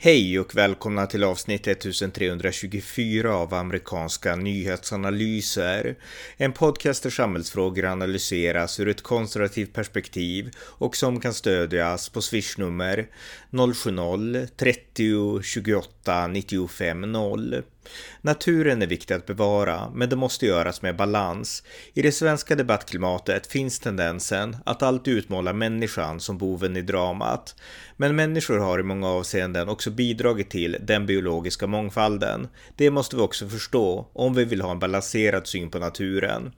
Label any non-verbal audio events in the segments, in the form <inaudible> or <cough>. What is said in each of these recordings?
Hej och välkomna till avsnitt 1324 av amerikanska nyhetsanalyser. En podcast där samhällsfrågor analyseras ur ett konservativt perspektiv och som kan stödjas på swishnummer 070-30 28 95 0. Naturen är viktig att bevara, men det måste göras med balans. I det svenska debattklimatet finns tendensen att alltid utmåla människan som boven i dramat. Men människor har i många avseenden också bidragit till den biologiska mångfalden. Det måste vi också förstå om vi vill ha en balanserad syn på naturen.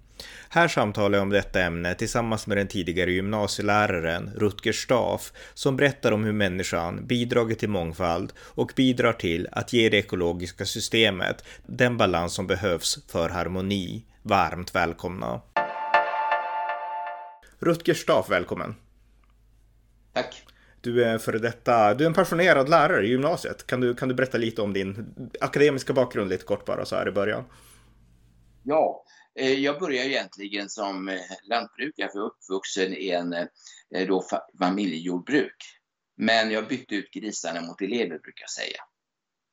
Här samtalar jag om detta ämne tillsammans med den tidigare gymnasieläraren Rutger Staff som berättar om hur människan bidragit till mångfald och bidrar till att ge det ekologiska systemet den balans som behövs för harmoni. Varmt välkomna! Rutger Staff, välkommen! Tack! Du är före detta, du är en passionerad lärare i gymnasiet. Kan du, kan du berätta lite om din akademiska bakgrund lite kort bara så här i början? Ja, Eh, jag började egentligen som eh, lantbrukare, för jag är uppvuxen i en eh, då, familjejordbruk. Men jag bytte ut grisarna mot elever, brukar jag säga.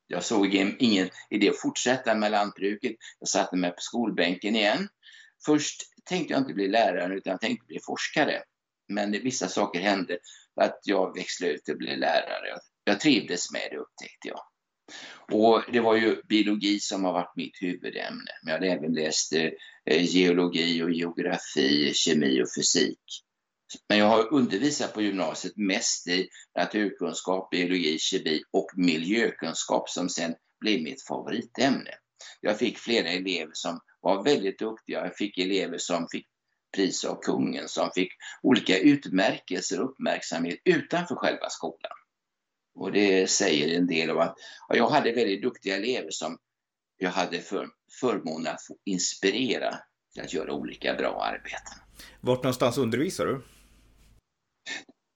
Jag såg ingen idé att fortsätta med lantbruket. Jag satte mig på skolbänken igen. Först tänkte jag inte bli lärare, utan jag tänkte bli forskare. Men vissa saker hände att jag växlade ut och blev lärare. Jag trivdes med det, upptäckte jag. Och det var ju biologi som har varit mitt huvudämne. Men jag hade även läst eh, geologi och geografi, kemi och fysik. Men jag har undervisat på gymnasiet mest i naturkunskap, biologi, kemi och miljökunskap som sen blev mitt favoritämne. Jag fick flera elever som var väldigt duktiga. Jag fick elever som fick pris av kungen, som fick olika utmärkelser och uppmärksamhet utanför själva skolan. Och det säger en del om att jag hade väldigt duktiga elever som jag hade för, förmånen att få inspirera till att göra olika bra arbeten. Vart någonstans undervisar du?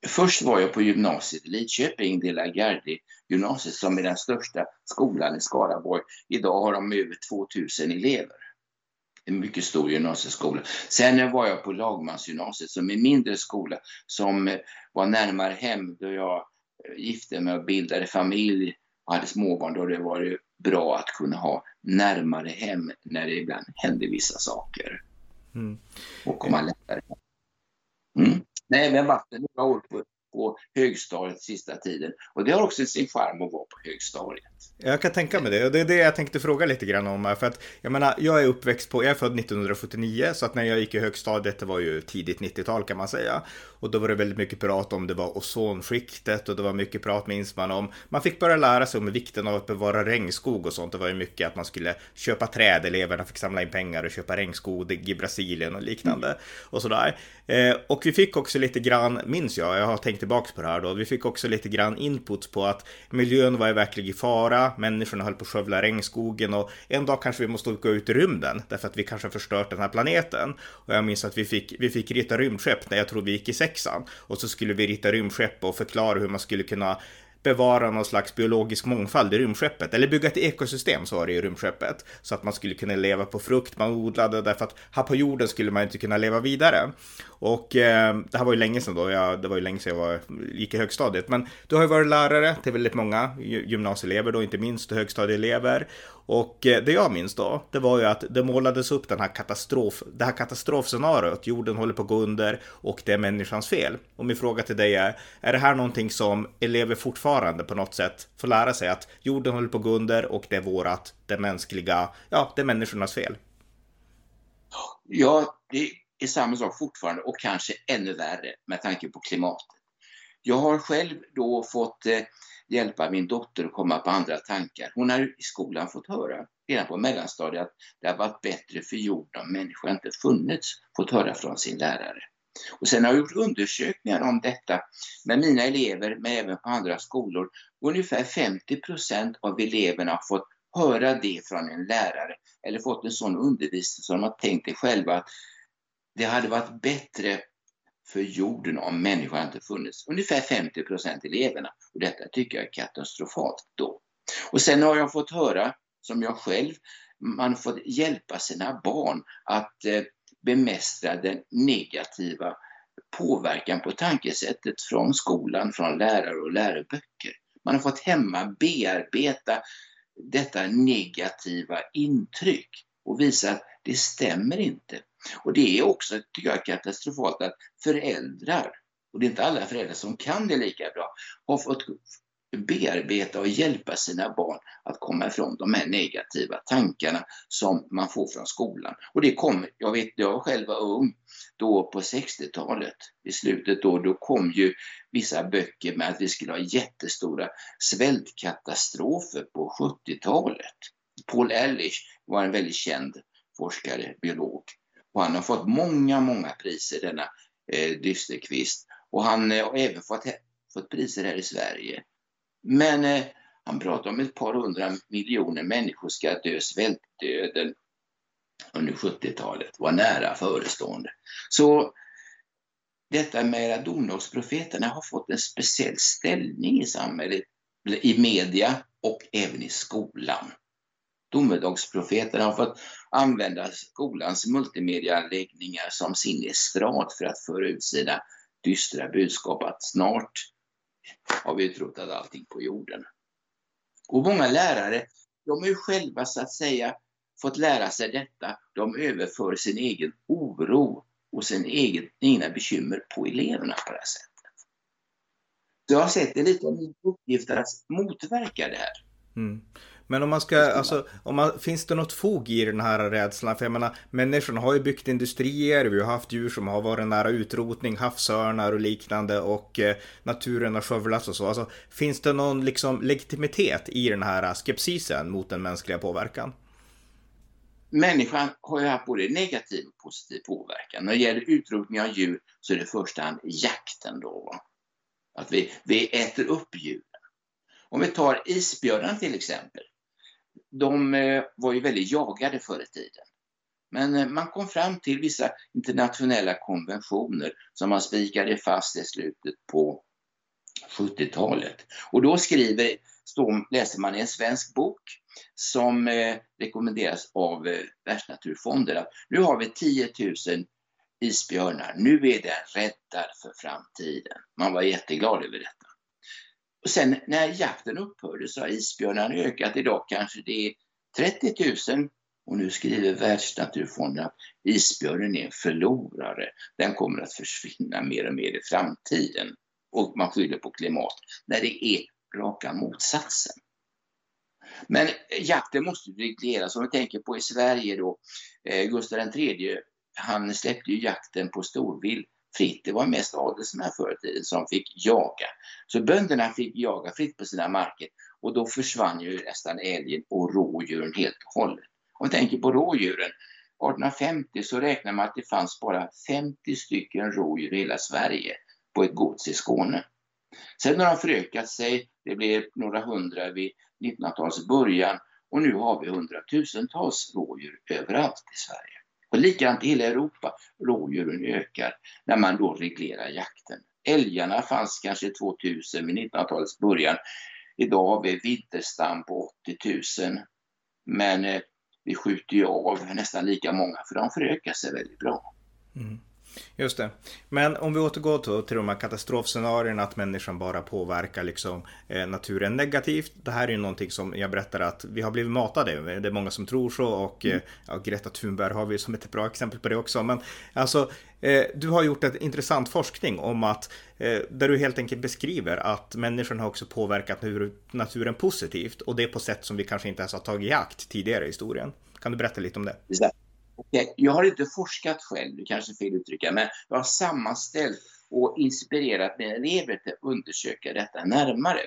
Först var jag på gymnasiet i Lidköping, De la Gardie gymnasiet som är den största skolan i Skaraborg. Idag har de över 2000 elever. En mycket stor gymnasieskola. Sen var jag på Lagmansgymnasiet som är en mindre skola som var närmare hem då jag gifte mig och bildade familj och hade småbarn, då det var det bra att kunna ha närmare hem när det ibland hände vissa saker. Mm. Och komma lättare. Mm. Nej, men varit några år på, på högstadiet sista tiden. Och det har också sin charm att vara på högstadiet. Jag kan tänka mig det. Och det är det jag tänkte fråga lite grann om. För att jag menar, jag är uppväxt på, jag är född 1979, så att när jag gick i högstadiet, det var ju tidigt 90-tal kan man säga. Och då var det väldigt mycket prat om det var ozonskiktet och det var mycket prat minns man om. Man fick börja lära sig om vikten av att bevara regnskog och sånt. Det var ju mycket att man skulle köpa träd, eleverna fick samla in pengar och köpa regnskog i Brasilien och liknande. Mm. Och sådär. Eh, och vi fick också lite grann, minns jag, jag har tänkt tillbaks på det här då, vi fick också lite grann input på att miljön var i verklig fara människorna höll på att skövla regnskogen och en dag kanske vi måste gå ut i rymden därför att vi kanske har förstört den här planeten. Och jag minns att vi fick, vi fick rita rymdskepp när jag tror vi gick i sexan och så skulle vi rita rymdskepp och förklara hur man skulle kunna bevara någon slags biologisk mångfald i rymdskeppet. Eller bygga ett ekosystem så var det i rymdskeppet. Så att man skulle kunna leva på frukt man odlade därför att här på jorden skulle man inte kunna leva vidare. Och eh, det här var ju länge sedan då, jag, det var ju länge sedan jag var, gick i högstadiet. Men du har ju varit lärare till väldigt många gymnasieelever då, inte minst högstadieelever. Och eh, det jag minns då, det var ju att det målades upp den här katastrof, det här katastrofscenariot, jorden håller på att gå under och det är människans fel. Och min fråga till dig är, är det här någonting som elever fortfarande på något sätt får lära sig att jorden håller på att gå under och det är vårat, det mänskliga, ja, det är människornas fel? Ja, det är samma sak fortfarande och kanske ännu värre med tanke på klimatet. Jag har själv då fått eh, hjälpa min dotter att komma på andra tankar. Hon har i skolan fått höra, redan på mellanstadiet, att det har varit bättre för jorden om människor inte funnits, fått höra från sin lärare. Och sen har jag gjort undersökningar om detta med mina elever, men även på andra skolor. Ungefär 50 procent av eleverna har fått höra det från en lärare eller fått en sån undervisning som de har tänkt sig själva att det hade varit bättre för jorden om människan inte funnits. Ungefär 50 procent eleverna. Och detta tycker jag är katastrofalt då. Och sen har jag fått höra, som jag själv, man får fått hjälpa sina barn att eh, bemästra den negativa påverkan på tankesättet från skolan, från lärare och läroböcker. Man har fått hemma bearbeta detta negativa intryck och visa att det stämmer inte. Och det är också, tycker jag, katastrofalt att föräldrar, och det är inte alla föräldrar som kan det lika bra, har fått bearbeta och hjälpa sina barn att komma ifrån de här negativa tankarna som man får från skolan. Och det kom, jag vet, jag själv var ung då på 60-talet, i slutet då, då kom ju vissa böcker med att vi skulle ha jättestora svältkatastrofer på 70-talet. Paul Ehrlich var en väldigt känd forskare, biolog. Och han har fått många, många priser, denna eh, dysterkvist. Och han eh, har även fått, fått priser här i Sverige. Men eh, han pratar om ett par hundra miljoner människor ska dö svältdöden under 70-talet, var nära förestående. Så detta med domedagsprofeterna har fått en speciell ställning i samhället, i media och även i skolan. Domedagsprofeterna har fått använda skolans multimediaanläggningar som sin estrad för att föra ut sina dystra budskap att snart har vi utrotat allting på jorden. Och många lärare, de har ju själva så att säga fått lära sig detta. De överför sin egen oro och sin egen, egna bekymmer på eleverna på det här sättet. Så jag har sett det lite av min uppgift att motverka det här. Mm. Men om man ska, alltså, om man, finns det något fog i den här rädslan? För jag menar, människorna har ju byggt industrier, vi har haft djur som har varit nära utrotning, havsörnar och liknande och eh, naturen har skövlats och så. Alltså, finns det någon liksom legitimitet i den här skepsisen mot den mänskliga påverkan? Människan har ju haft både negativ och positiv påverkan. När det gäller utrotning av djur så är det i första hand jakten då. Att vi, vi äter upp djuren. Om vi tar isbjörnar till exempel de eh, var ju väldigt jagade förr i tiden. Men eh, man kom fram till vissa internationella konventioner som man spikade fast i slutet på 70-talet. Och då skriver, stå, läser man i en svensk bok som eh, rekommenderas av eh, Världsnaturfonden att nu har vi 10 000 isbjörnar, nu är den räddad för framtiden. Man var jätteglad över detta. Och sen när jakten upphörde så har isbjörnarna ökat. Idag kanske det är 30 000 och nu skriver Världsnaturfonden att isbjörnen är en förlorare. Den kommer att försvinna mer och mer i framtiden. Och man skyller på klimat, när det är raka motsatsen. Men jakten måste regleras. Om vi tänker på i Sverige då, eh, Gustav III, han släppte ju jakten på storvilt fritt. Det var mest adelsmän förr i tiden som fick jaga. Så bönderna fick jaga fritt på sina marker och då försvann ju nästan älgen och rådjuren helt och hållet. Om vi tänker på rådjuren, 1850 så räknar man att det fanns bara 50 stycken rådjur i hela Sverige på ett gods i Skåne. Sen har de förökat sig, det blev några hundra vid 1900-talets början och nu har vi hundratusentals rådjur överallt i Sverige. Och likadant i hela Europa, rådjuren ökar när man då reglerar jakten. Älgarna fanns kanske 2000 vid 1900-talets början. Idag har vi vinterstam på 80 000. Men eh, vi skjuter ju av nästan lika många för de förökar sig väldigt bra. Mm. Just det. Men om vi återgår till de här katastrofscenarierna, att människan bara påverkar liksom, eh, naturen negativt. Det här är ju någonting som jag berättar att vi har blivit matade. Det är många som tror så och mm. eh, ja, Greta Thunberg har vi som ett bra exempel på det också. Men alltså, eh, du har gjort en intressant forskning om att där du helt enkelt beskriver att människan har också påverkat naturen positivt och det på sätt som vi kanske inte ens har tagit i akt tidigare i historien. Kan du berätta lite om det? Jag har inte forskat själv, det kanske är fel uttrycka, men jag har sammanställt och inspirerat mina elever till att undersöka detta närmare.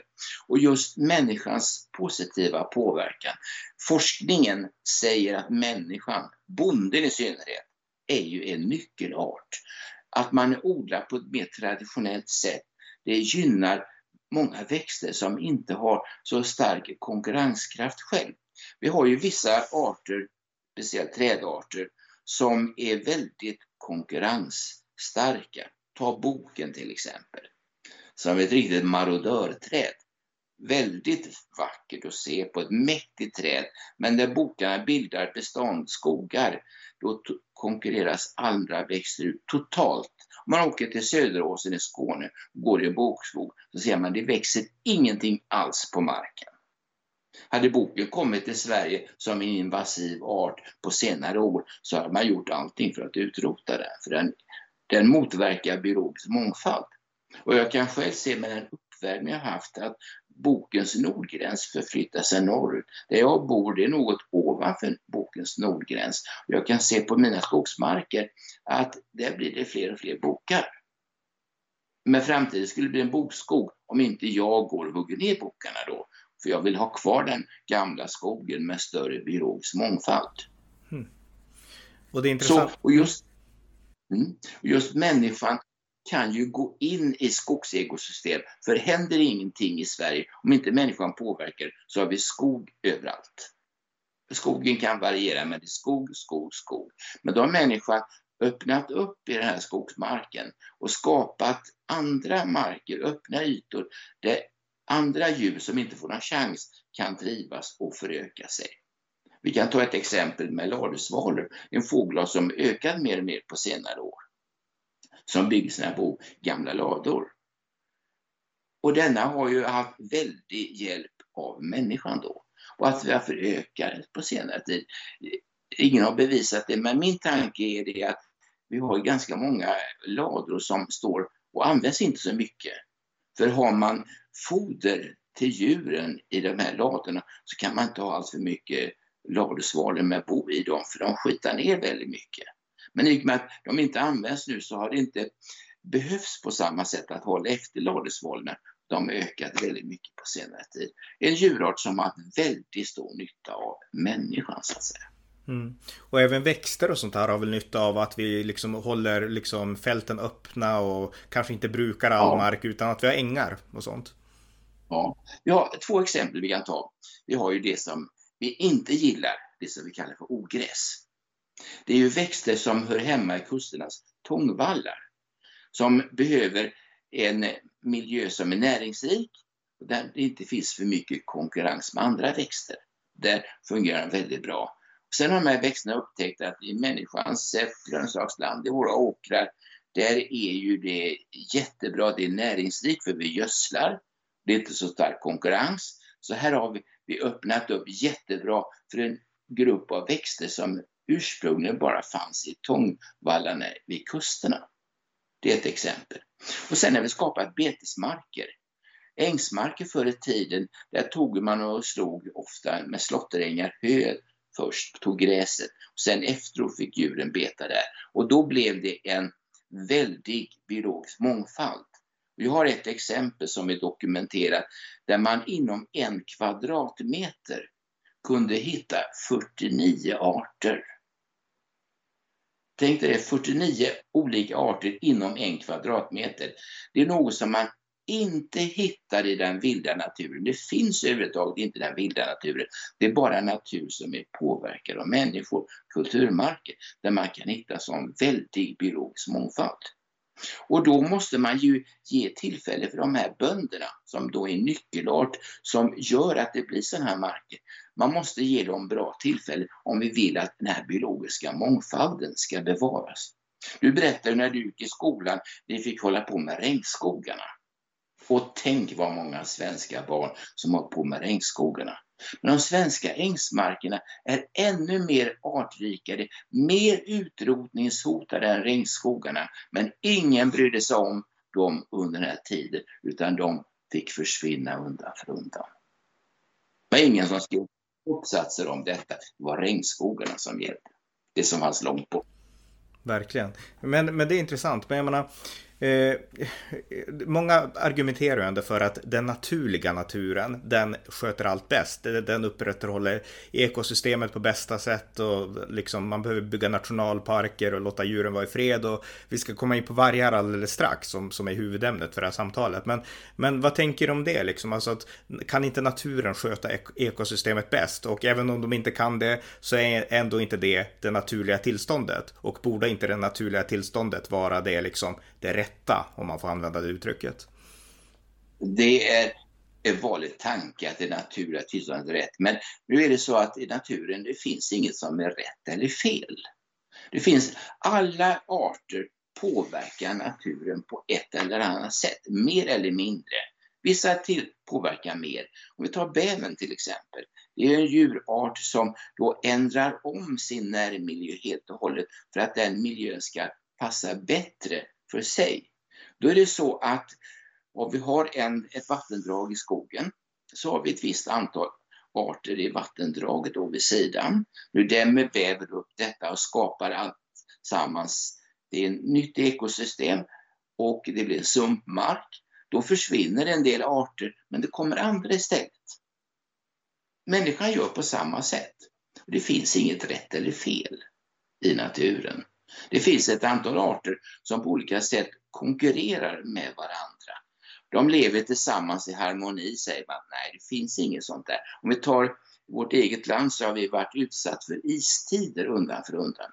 Och just människans positiva påverkan. Forskningen säger att människan, bonden i synnerhet, är ju en nyckelart. Att man odlar på ett mer traditionellt sätt, det gynnar många växter som inte har så stark konkurrenskraft själv. Vi har ju vissa arter speciellt trädarter, som är väldigt konkurrensstarka. Ta boken till exempel, som är ett riktigt marodörträd. Väldigt vackert att se på, ett mäktigt träd. Men när bokarna bildar beståndsskogar, då konkurreras andra växter ut totalt Om man åker till Söderåsen i Skåne och går i bokskog så ser man att det växer ingenting alls på marken. Hade boken kommit till Sverige som en invasiv art på senare år så hade man gjort allting för att utrota den. För den, den motverkar biologisk mångfald. Och jag kan själv se med den uppvärmning jag haft att bokens nordgräns förflyttar sig norrut. Där jag bor, det är något ovanför bokens nordgräns. Jag kan se på mina skogsmarker att där blir det fler och fler bokar. Men framtiden skulle bli en bokskog om inte jag går och hugger ner bokarna då. För jag vill ha kvar den gamla skogen med större biologisk mångfald. Hmm. Och det är intressant. Så, och just, mm, just människan kan ju gå in i skogsekosystem. För händer ingenting i Sverige, om inte människan påverkar, så har vi skog överallt. Skogen kan variera, men det är skog, skog, skog. Men då har människan öppnat upp i den här skogsmarken och skapat andra marker, öppna ytor, där andra djur som inte får någon chans kan trivas och föröka sig. Vi kan ta ett exempel med ladusvalor, en fågel som ökat mer och mer på senare år som bygger sina bo gamla lador. Och denna har ju haft väldig hjälp av människan då. Och att vi har förökat på senare tid. Ingen har bevisat det, men min tanke är det att vi har ganska många lador som står och används inte så mycket. För har man foder till djuren i de här ladorna så kan man inte ha allt för mycket ladusvalor med bo i dem, för de skitar ner väldigt mycket. Men i och med att de inte används nu så har det inte behövts på samma sätt att hålla efter ladusvalorna. De har ökat väldigt mycket på senare tid. En djurart som har väldigt stor nytta av människan så att säga. Mm. Och även växter och sånt här har väl nytta av att vi liksom håller liksom fälten öppna och kanske inte brukar all ja. mark utan att vi har ängar och sånt. Ja, vi har två exempel vi kan ta. Vi har ju det som vi inte gillar, det som vi kallar för ogräs. Det är ju växter som hör hemma i kusternas tångvallar, som behöver en miljö som är näringsrik, där det inte finns för mycket konkurrens med andra växter. Där fungerar de väldigt bra. Sen har de här växterna upptäckt att i människans grönsaksland, i våra åkrar, där är ju det jättebra, det är näringsrikt för vi gödslar, det är inte så stark konkurrens. Så här har vi, vi öppnat upp jättebra för en grupp av växter som ursprungligen bara fanns i tångvallarna vid kusterna. Det är ett exempel. Och sen har vi skapat betesmarker. Ängsmarker förr i tiden, där tog man och slog ofta med slåtterängar hö först, tog gräset. Och sen efteråt fick djuren beta där. Och då blev det en väldig biologisk mångfald. Vi har ett exempel som är dokumenterat där man inom en kvadratmeter kunde hitta 49 arter. Tänk dig det, 49 olika arter inom en kvadratmeter. Det är något som man inte hittar i den vilda naturen. Det finns överhuvudtaget inte i den vilda naturen. Det är bara natur som är påverkad av människor, kulturmarker, där man kan hitta sån väldig biologisk mångfald. Och då måste man ju ge tillfälle för de här bönderna, som då är nyckelart, som gör att det blir sådana här marker. Man måste ge dem bra tillfälle om vi vill att den här biologiska mångfalden ska bevaras. Du berättade när du gick i skolan, vi fick hålla på med regnskogarna. Och tänk vad många svenska barn som har på med regnskogarna. Men de svenska ängsmarkerna är ännu mer artrikade, mer utrotningshotade än regnskogarna. Men ingen brydde sig om dem under den här tiden, utan de fick försvinna undan för undan. Det var ingen som skrev uppsatser om detta. Det var regnskogarna som gällde. Det som fanns långt bort. Verkligen. Men, men det är intressant. Men jag menar, Eh, många argumenterar ändå för att den naturliga naturen, den sköter allt bäst. Den upprätthåller ekosystemet på bästa sätt och liksom man behöver bygga nationalparker och låta djuren vara i fred och vi ska komma in på vargar alldeles strax som, som är huvudämnet för det här samtalet. Men, men vad tänker du om det liksom? Alltså att, kan inte naturen sköta ek ekosystemet bäst? Och även om de inte kan det så är ändå inte det det naturliga tillståndet. Och borde inte det naturliga tillståndet vara det liksom det rätta, om man får använda det uttrycket? Det är en vanlig tanke att det naturliga tillståndet är rätt. Men nu är det så att i naturen det finns inget som är rätt eller fel. Det finns alla arter påverkar naturen på ett eller annat sätt, mer eller mindre. Vissa till påverkar mer. Om vi tar bävern till exempel. Det är en djurart som då ändrar om sin närmiljö helt och hållet för att den miljön ska passa bättre för sig. Då är det så att om vi har en, ett vattendrag i skogen så har vi ett visst antal arter i vattendraget och vid sidan. Nu dämmer väver upp detta och skapar allt sammans. Det är ett nytt ekosystem och det blir sumpmark. Då försvinner en del arter men det kommer andra istället. Människan gör på samma sätt. Det finns inget rätt eller fel i naturen. Det finns ett antal arter som på olika sätt konkurrerar med varandra. De lever tillsammans i harmoni, säger man. Nej, det finns inget sånt där. Om vi tar vårt eget land så har vi varit utsatt för istider undan för undan.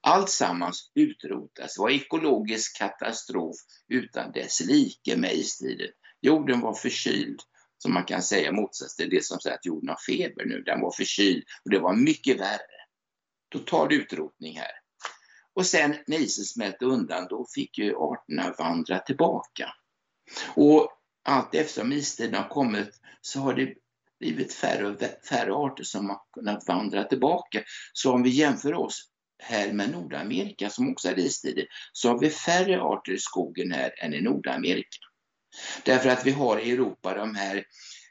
Allt sammans utrotas. Det var ekologisk katastrof utan dess like med istiden. Jorden var förkyld, som man kan säga motsats till det som säger att jorden har feber nu. Den var förkyld och det var mycket värre. Total utrotning här. Och sen när isen smälte undan, då fick ju arterna vandra tillbaka. Och allt eftersom istiden har kommit så har det blivit färre och färre arter som har kunnat vandra tillbaka. Så om vi jämför oss här med Nordamerika som också hade istider, så har vi färre arter i skogen här än i Nordamerika. Därför att vi har i Europa de här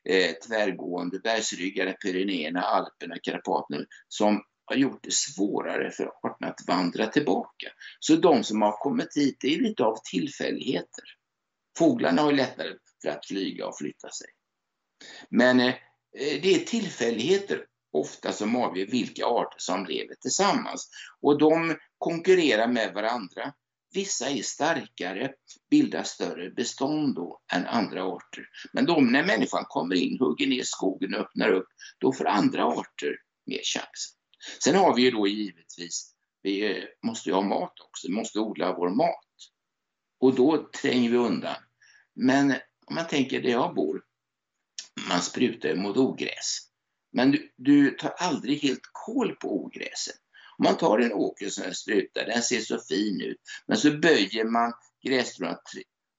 eh, tvärgående bergsryggarna, Pyrenéerna, Alperna, Karpaterna som har gjort det svårare för arterna att vandra tillbaka. Så de som har kommit hit, det är lite av tillfälligheter. Fåglarna har lättare för att flyga och flytta sig. Men eh, eh, det är tillfälligheter ofta som avgör vilka arter som lever tillsammans. Och de konkurrerar med varandra. Vissa är starkare, bildar större bestånd då än andra arter. Men de, när människan kommer in, hugger ner skogen och öppnar upp, då får andra arter mer chans. Sen har vi ju då givetvis, vi eh, måste ju ha mat också, vi måste odla vår mat. Och då tränger vi undan. Men om man tänker där jag bor, man sprutar mot ogräs. Men du, du tar aldrig helt koll på ogräset. Om man tar en åker som är sprutad, den ser så fin ut, men så böjer man grässtråna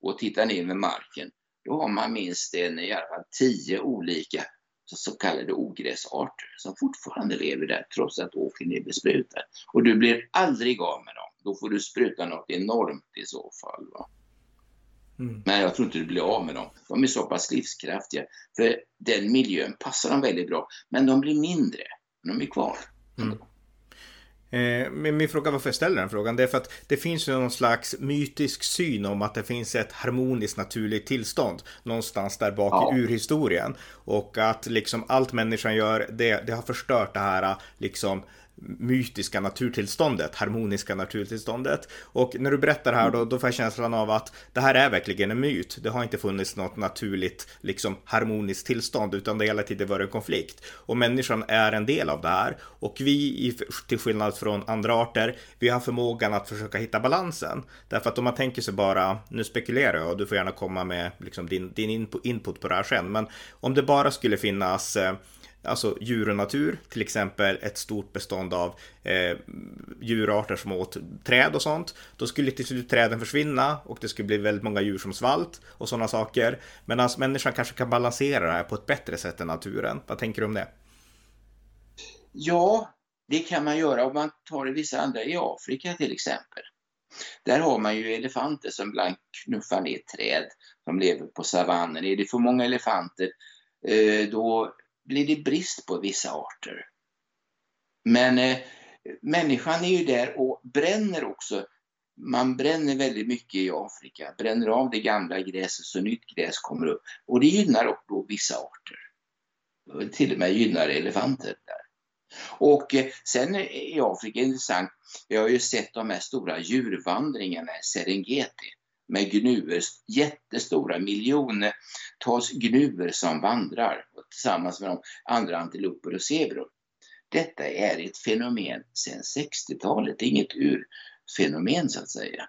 och tittar ner med marken, då har man minst en, i alla fall tio olika så kallade ogräsarter som fortfarande lever där trots att åkern är besprutad. Och du blir aldrig av med dem. Då får du spruta något enormt i så fall. Va? Mm. Men jag tror inte du blir av med dem. De är så pass livskraftiga. För den miljön passar dem väldigt bra. Men de blir mindre. De är kvar. Mm. Eh, men min fråga varför jag ställer den frågan det är för att det finns ju någon slags mytisk syn om att det finns ett harmoniskt naturligt tillstånd någonstans där bak ja. i urhistorien och att liksom allt människan gör det, det har förstört det här liksom mytiska naturtillståndet, harmoniska naturtillståndet. Och när du berättar här då, då får jag känslan av att det här är verkligen en myt. Det har inte funnits något naturligt, liksom harmoniskt tillstånd, utan det har hela tiden varit en konflikt. Och människan är en del av det här. Och vi, till skillnad från andra arter, vi har förmågan att försöka hitta balansen. Därför att om man tänker sig bara, nu spekulerar jag och du får gärna komma med liksom din, din input på det här sen, men om det bara skulle finnas eh, alltså djur och natur, till exempel ett stort bestånd av eh, djurarter som åt träd och sånt, då skulle till slut träden försvinna och det skulle bli väldigt många djur som svalt och sådana saker. Medan människan kanske kan balansera det här på ett bättre sätt än naturen. Vad tänker du om det? Ja, det kan man göra om man tar det vissa andra i Afrika till exempel. Där har man ju elefanter som ibland knuffar ner träd som lever på savannen. Är det för många elefanter eh, då blir det brist på vissa arter. Men eh, människan är ju där och bränner också. Man bränner väldigt mycket i Afrika, bränner av det gamla gräset så nytt gräs kommer upp. Och det gynnar också vissa arter. Till och med gynnar elefanter där. Och eh, sen i Afrika intressant, jag har ju sett de här stora djurvandringarna i Serengeti med gnuer, jättestora miljontals gnuer som vandrar tillsammans med de andra antiloper och zebror. Detta är ett fenomen sedan 60-talet, det är inget urfenomen så att säga.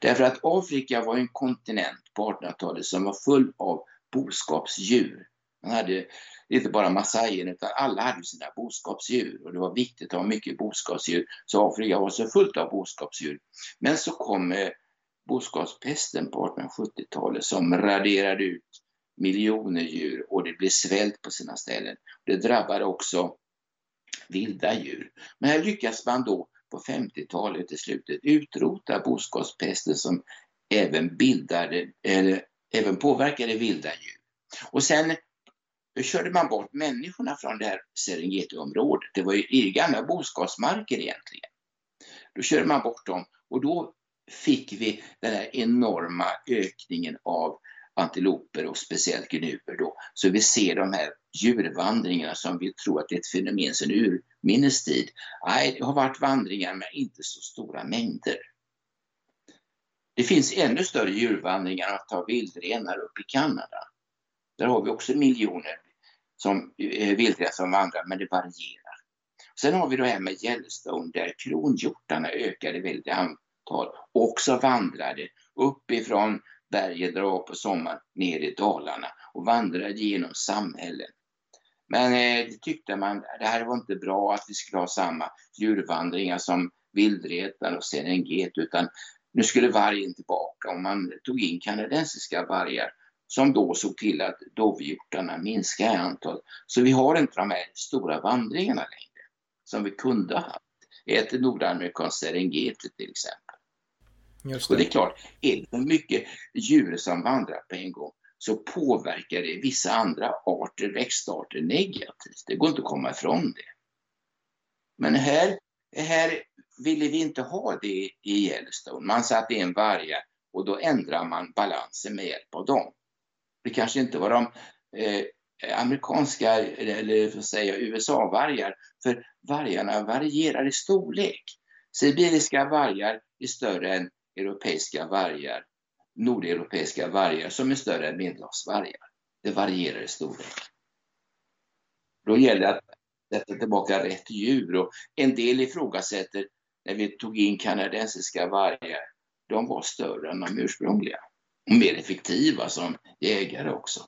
Därför att Afrika var en kontinent på 1800-talet som var full av boskapsdjur. Man hade inte bara massajen utan alla hade sina boskapsdjur och det var viktigt att ha mycket boskapsdjur. Så Afrika var så fullt av boskapsdjur. Men så kom eh, boskapspesten på 1870-talet som raderade ut miljoner djur och det blev svält på sina ställen. Det drabbade också vilda djur. Men här lyckas man då på 50-talet i slutet utrota boskapspesten som även bildade, eller även påverkade vilda djur. Och sen körde man bort människorna från det här Serengeti-området. Det var ju gamla boskapsmarker egentligen. Då körde man bort dem och då fick vi den här enorma ökningen av antiloper och speciellt gnuer då. Så vi ser de här djurvandringarna som vi tror att det är ett fenomen sedan urminnes tid. Nej, det har varit vandringar men inte så stora mängder. Det finns ännu större djurvandringar att ta vildrenar upp i Kanada. Där har vi också miljoner som eh, vildrenar som vandrar, men det varierar. Sen har vi det här med Yellowstone där kronhjortarna ökade väldigt antal och också vandrade uppifrån berget var på sommaren ner i Dalarna och vandrade genom samhällen. Men eh, det tyckte man, det här var inte bra att vi skulle ha samma djurvandringar som vildretan och Serengeti utan nu skulle vargen tillbaka och man tog in kanadensiska vargar som då såg till att dovhjortarna minskade i antal. Så vi har inte de här stora vandringarna längre som vi kunde ha haft. Ett nordamerikansk Serengeti till exempel. Just det. Och det är klart, är det mycket djur som vandrar på en gång så påverkar det vissa andra arter, växtarter negativt. Det går inte att komma ifrån det. Men här, här ville vi inte ha det i Yellowstone. Man satte in vargar och då ändrar man balansen med hjälp av dem. Det kanske inte var de eh, amerikanska, eller för att säga USA-vargar, för vargarna varierar i storlek. Sibiriska vargar är större än europeiska vargar, nordeuropeiska vargar som är större än medelhavsvargar. Det varierar i storlek. Då gäller det att sätta tillbaka rätt djur och en del ifrågasätter när vi tog in kanadensiska vargar, de var större än de ursprungliga och mer effektiva som jägare också.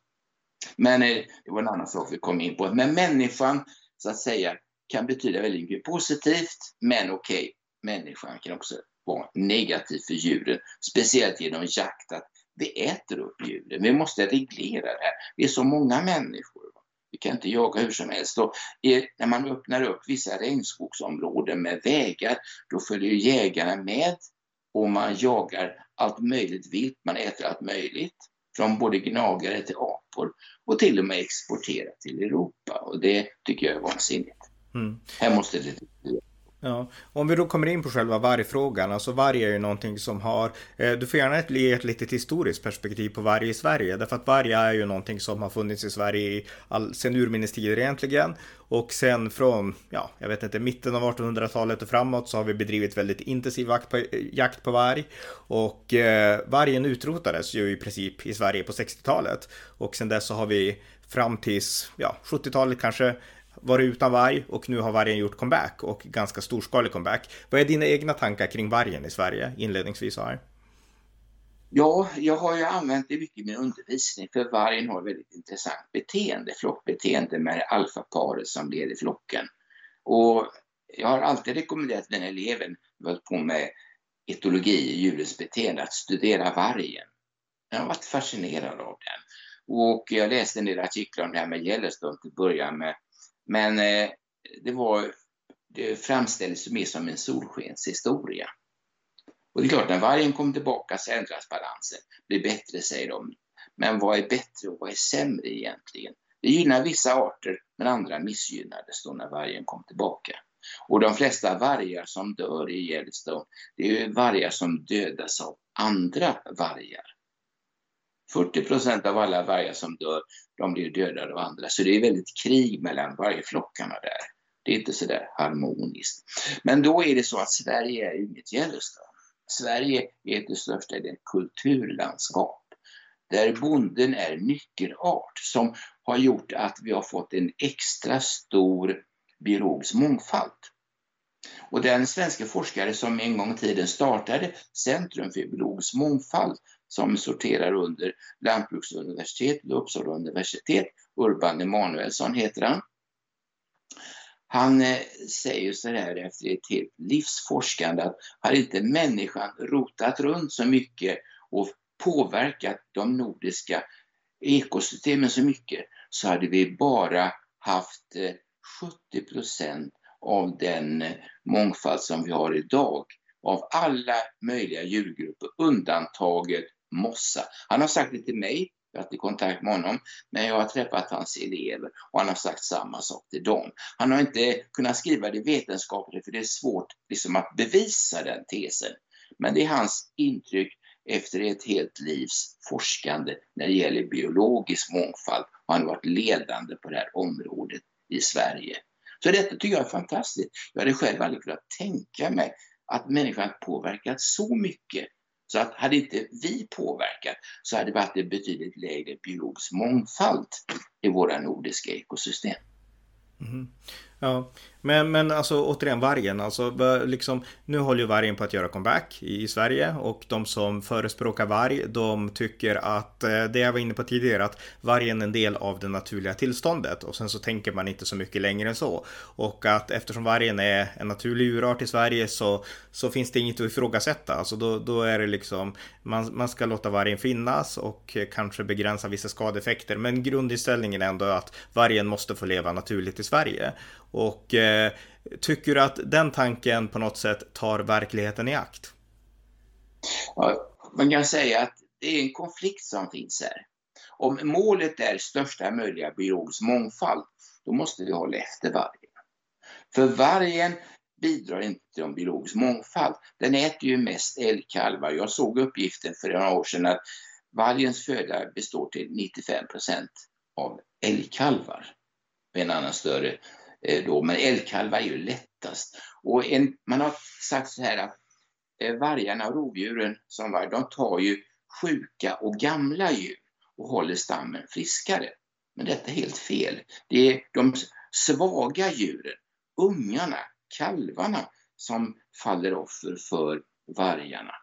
Men eh, det var en annan sak vi kom in på. Men människan, så att säga, kan betyda väldigt mycket positivt, men okej, okay, människan kan också vara negativ för djuren, speciellt genom jakt, att vi äter upp djuren. Vi måste reglera det här. Vi är så många människor. Vi kan inte jaga hur som helst. Och när man öppnar upp vissa regnskogsområden med vägar, då följer jägarna med och man jagar allt möjligt vilt. Man äter allt möjligt, från både gnagare till apor och till och med exporterar till Europa. Och det tycker jag är vansinnigt. Mm. Här måste det Ja, om vi då kommer in på själva vargfrågan, alltså varg är ju någonting som har, eh, du får gärna ge ett litet historiskt perspektiv på varg i Sverige, därför att varg är ju någonting som har funnits i Sverige i all, sen urminnes tider egentligen. Och sen från, ja, jag vet inte, mitten av 1800-talet och framåt så har vi bedrivit väldigt intensiv jakt på, eh, jakt på varg. Och eh, vargen utrotades ju i princip i Sverige på 60-talet. Och sen dess så har vi fram tills, ja, 70-talet kanske varit utan varg och nu har vargen gjort comeback och ganska storskalig comeback. Vad är dina egna tankar kring vargen i Sverige inledningsvis här? Ja, jag har ju använt det mycket i min undervisning för vargen har väldigt intressant beteende, flockbeteende med alfaparet som leder flocken. Och jag har alltid rekommenderat den eleven som på med etologi, djurens beteende, att studera vargen. Jag har varit fascinerad av den. Och jag läste en del artiklar om det här med Yellowstone till början med men eh, det var, det framställdes mer som en solskenshistoria. Och det är klart, när vargen kom tillbaka så ändras balansen, blir bättre säger de. Men vad är bättre och vad är sämre egentligen? Det gynnar vissa arter, men andra missgynnades då när vargen kom tillbaka. Och de flesta vargar som dör i Yellowstone, det är ju vargar som dödas av andra vargar. 40 procent av alla vargar som dör, de blir dödade av andra. Så det är väldigt krig mellan vargflockarna där. Det är inte så där harmoniskt. Men då är det så att Sverige är inget Yellowstone. Sverige är till största delen kulturlandskap där bonden är nyckelart som har gjort att vi har fått en extra stor biologisk mångfald. Och den svenska forskare som en gång i tiden startade Centrum för biologisk mångfald som sorterar under Lantbruksuniversitetet och Uppsala universitet, Urban Emanuelsson heter han. Han eh, säger så här efter ett helt livsforskande att har inte människan rotat runt så mycket och påverkat de nordiska ekosystemen så mycket så hade vi bara haft eh, 70 procent av den eh, mångfald som vi har idag av alla möjliga djurgrupper, undantaget mossa. Han har sagt det till mig, jag har haft kontakt med honom, men jag har träffat hans elever och han har sagt samma sak till dem. Han har inte kunnat skriva det vetenskapligt för det är svårt liksom, att bevisa den tesen. Men det är hans intryck efter ett helt livs forskande när det gäller biologisk mångfald och han har varit ledande på det här området i Sverige. Så detta tycker jag är fantastiskt. Jag hade själv aldrig kunnat tänka mig att människan påverkat så mycket så att hade inte vi påverkat så hade det varit en betydligt lägre biologisk mångfald i våra nordiska ekosystem. Mm. Ja, men, men alltså återigen vargen, alltså liksom, nu håller ju vargen på att göra comeback i, i Sverige och de som förespråkar varg, de tycker att eh, det jag var inne på tidigare, att vargen är en del av det naturliga tillståndet och sen så tänker man inte så mycket längre än så. Och att eftersom vargen är en naturlig djurart i Sverige så, så finns det inget att ifrågasätta, alltså då, då är det liksom, man, man ska låta vargen finnas och kanske begränsa vissa skadeeffekter, men grundinställningen är ändå att vargen måste få leva naturligt i Sverige. Och eh, Eh, tycker du att den tanken på något sätt tar verkligheten i akt? Ja, man kan säga att det är en konflikt som finns här. Om målet är största möjliga biologisk mångfald, då måste vi hålla efter vargen. För vargen bidrar inte till en biologisk mångfald. Den äter ju mest älgkalvar. Jag såg uppgiften för några år sedan att vargens föda består till 95 procent av älgkalvar. Med En annan större Eh, då, men älgkalvar är ju lättast. Och en, man har sagt så här att eh, vargarna och rovdjuren som varg, de tar ju sjuka och gamla djur och håller stammen friskare. Men detta är helt fel. Det är de svaga djuren, ungarna, kalvarna, som faller offer för vargarna.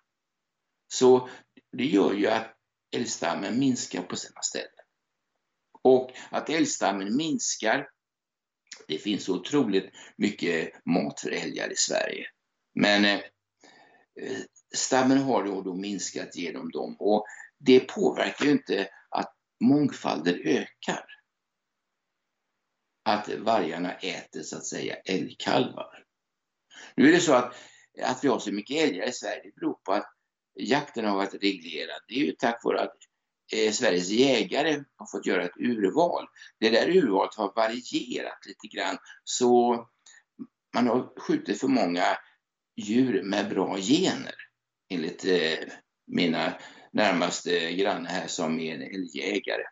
Så det gör ju att älgstammen minskar på sina ställen. Och att älgstammen minskar det finns otroligt mycket mat för älgar i Sverige. Men eh, eh stammen har då, då minskat genom dem och det påverkar ju inte att mångfalden ökar. Att vargarna äter så att säga älgkalvar. Nu är det så att, att vi har så mycket älgar i Sverige det beror på att jakten har varit reglerad. Det är ju tack vare att eh, Sveriges jägare har fått göra ett urval. Det där urvalet har varierat lite grann så man har skjutit för många djur med bra gener enligt eh, mina närmaste grannar här som är en älgjägare.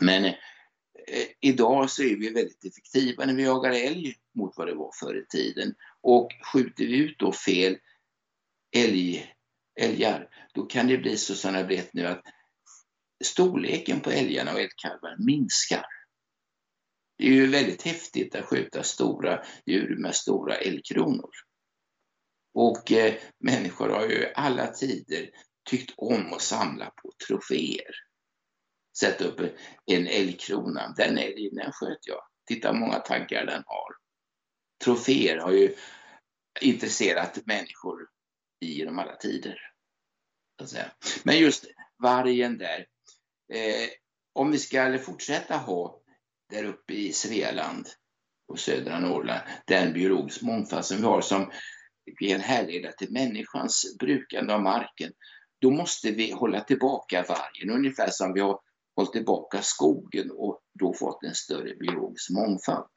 Men eh, idag så är vi väldigt effektiva när vi jagar älg mot vad det var förr i tiden. Och skjuter vi ut då fel älg, älgar, då kan det bli så som jag vet nu att storleken på älgarna och älgkalvar minskar. Det är ju väldigt häftigt att skjuta stora djur med stora älgkronor. Och eh, människor har ju alla tider tyckt om att samla på troféer. Sätta upp en älgkrona, den älgen den sköt jag. Titta hur många taggar den har. Troféer har ju intresserat människor genom alla tider. Men just vargen där, eh, om vi ska fortsätta ha där uppe i Svealand och södra Norrland den biologisk mångfald som vi har som är en härleda till människans brukande av marken, då måste vi hålla tillbaka vargen, ungefär som vi har hållit tillbaka skogen och då fått en större biologisk mångfald.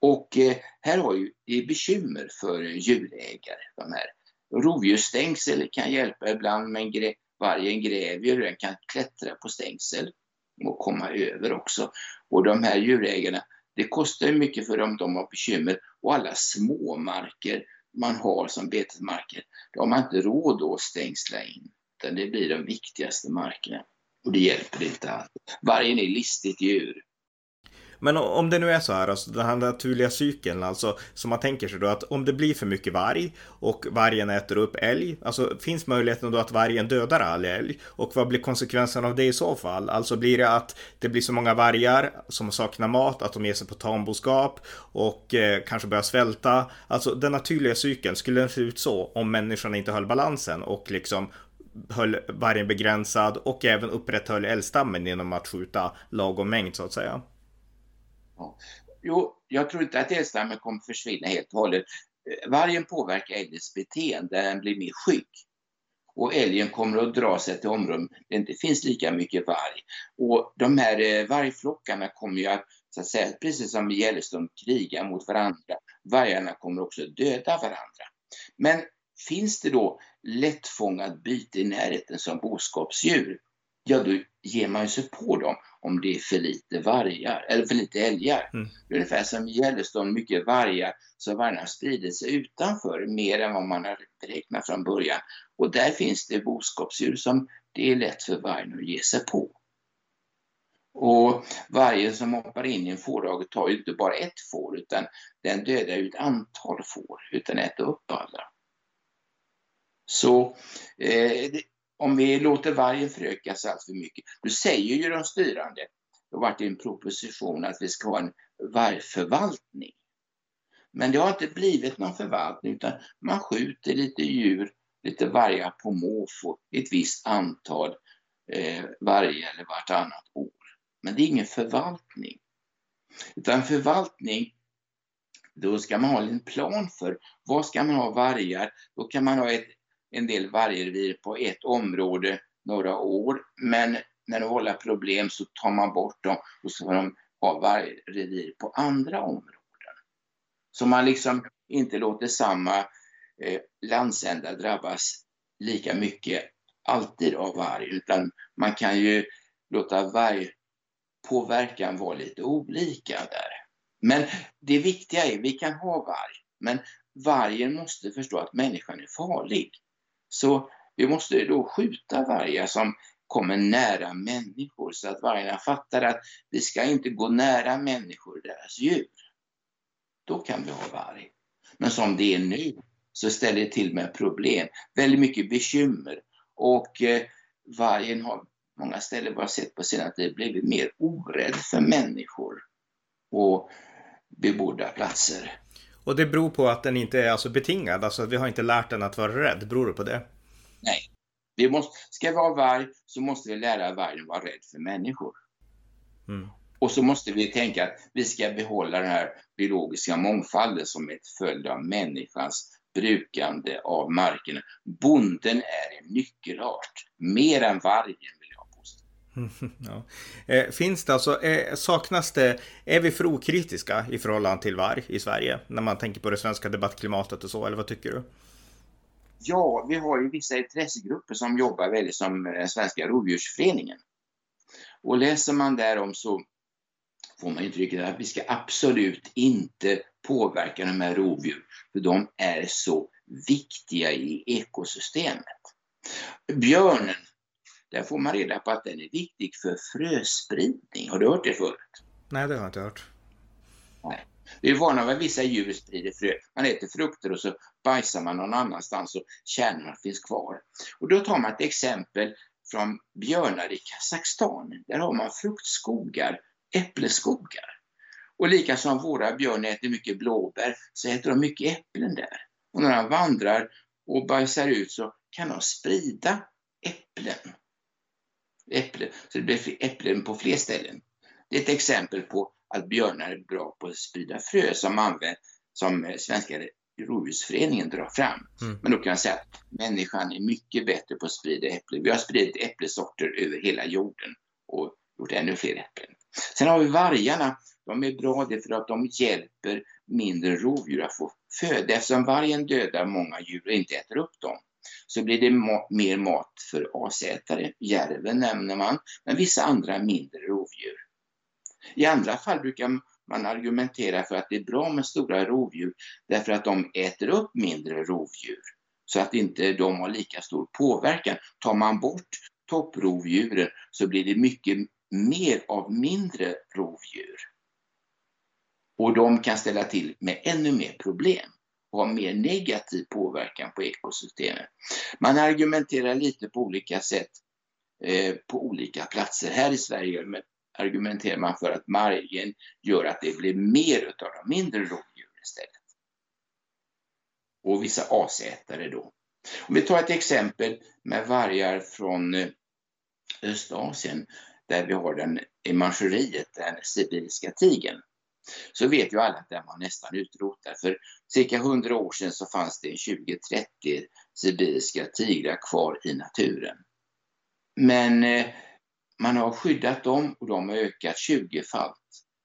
Och eh, här har ju, det är bekymmer för djurägare. De här. Rovdjursstängsel kan hjälpa ibland, men vargen gräver ju, den kan klättra på stängsel och komma över också. Och de här djurägarna, det kostar mycket för dem, de har bekymmer och alla småmarker man har som betesmarker, de har man inte råd att stängsla in, utan det blir de viktigaste markerna. Och det hjälper inte alls. Vargen är listigt djur. Men om det nu är så här, alltså den här naturliga cykeln, alltså som man tänker sig då att om det blir för mycket varg och vargen äter upp älg, alltså finns möjligheten då att vargen dödar all älg? Och vad blir konsekvensen av det i så fall? Alltså blir det att det blir så många vargar som saknar mat, att de ger sig på tamboskap och eh, kanske börjar svälta? Alltså den naturliga cykeln, skulle den se ut så om människan inte höll balansen och liksom höll vargen begränsad och även upprätthöll älgstammen genom att skjuta lagom mängd så att säga. Ja. Jo, jag tror inte att älgstammen kommer försvinna helt och hållet. Eh, vargen påverkar älgens beteende, den blir mer skygg. Och älgen kommer att dra sig till områden där det inte finns lika mycket varg. Och de här eh, vargflockarna kommer ju att, så att säga, precis som i Yellowstone, kriga mot varandra. Vargarna kommer också döda varandra. Men finns det då lättfångat byte i närheten som boskapsdjur, ja då ger man sig på dem om det är för lite vargar, eller för lite älgar. Mm. Ungefär som i Yellowstone, mycket vargar, så vargarna sprider sig utanför mer än vad man har beräknat från början. Och där finns det boskapsdjur som det är lätt för vargen att ge sig på. Och vargen som hoppar in i en fårhage tar ju inte bara ett får utan den dödar ju ett antal får utan äter upp alla. Så eh, om vi låter vargen förökas allt för mycket, då säger ju de styrande, det har varit en proposition att vi ska ha en vargförvaltning. Men det har inte blivit någon förvaltning utan man skjuter lite djur, lite vargar på måfå, ett visst antal eh, varje eller vartannat år. Men det är ingen förvaltning. Utan förvaltning, då ska man ha en plan för vad ska man ha vargar? Då kan man ha ett en del vargrevir på ett område några år, men när de vållar problem så tar man bort dem och så får de ha vargrevir på andra områden. Så man liksom inte låter samma eh, landsända drabbas lika mycket alltid av varg, utan man kan ju låta vargpåverkan vara lite olika där. Men det viktiga är, vi kan ha varg, men vargen måste förstå att människan är farlig. Så vi måste då skjuta vargar som kommer nära människor så att vargarna fattar att vi ska inte gå nära människor och deras djur. Då kan vi ha varg. Men som det är nu så ställer det till med problem, väldigt mycket bekymmer och eh, vargen har många ställen bara sett på senare tid blivit mer orädd för människor och bebodda platser. Och det beror på att den inte är alltså betingad, alltså vi har inte lärt den att vara rädd. Beror det på det? Nej. Vi måste, ska vi ha varg så måste vi lära vargen vara rädd för människor. Mm. Och så måste vi tänka att vi ska behålla den här biologiska mångfalden som ett följd av människans brukande av markerna. Bonden är en nyckelart, mer än vargen <laughs> Ja. Eh, finns det alltså, eh, saknas det, är vi för okritiska i förhållande till varg i Sverige? När man tänker på det svenska debattklimatet och så, eller vad tycker du? Ja, vi har ju vissa intressegrupper som jobbar väldigt som den Svenska Rovdjursföreningen. Och läser man därom så får man intrycket att vi ska absolut inte påverka de här rovdjur, för de är så viktiga i ekosystemet. Björnen där får man reda på att den är viktig för fröspridning. Har du hört det förut? Nej, det har jag inte hört. Nej. Vi är vana vid att vissa djur sprider frö. Man äter frukter och så bajsar man någon annanstans och kärnorna finns kvar. Och då tar man ett exempel från björnar i Kazakstan. Där har man fruktskogar, äppleskogar. Och lika som våra björnar äter mycket blåbär så äter de mycket äpplen där. Och när de vandrar och bajsar ut så kan de sprida äpplen äpple, så det blir äpplen på fler ställen. Det är ett exempel på att björnar är bra på att sprida frö som används som Svenska rovdjursföreningen drar fram. Mm. Men då kan jag säga att människan är mycket bättre på att sprida äpplen. Vi har spridit äpplesorter över hela jorden och gjort ännu fler äpplen. Sen har vi vargarna. De är bra därför att de hjälper mindre rovdjur att få föda. Eftersom vargen dödar många djur och inte äter upp dem så blir det ma mer mat för asätare. Järven nämner man, men vissa andra mindre rovdjur. I andra fall brukar man argumentera för att det är bra med stora rovdjur därför att de äter upp mindre rovdjur så att inte de har lika stor påverkan. Tar man bort topprovdjuren så blir det mycket mer av mindre rovdjur. Och de kan ställa till med ännu mer problem ha mer negativ påverkan på ekosystemet. Man argumenterar lite på olika sätt eh, på olika platser. Här i Sverige argumenterar man för att margen gör att det blir mer av de mindre rovdjuren istället. Och vissa asätare då. Om vi tar ett exempel med vargar från eh, Östasien där vi har den i Manchuriet, den sibiriska tigern så vet ju alla att den var nästan utrotad. För cirka 100 år sedan så fanns det 20-30 sibiriska tigrar kvar i naturen. Men eh, man har skyddat dem och de har ökat 20-falt.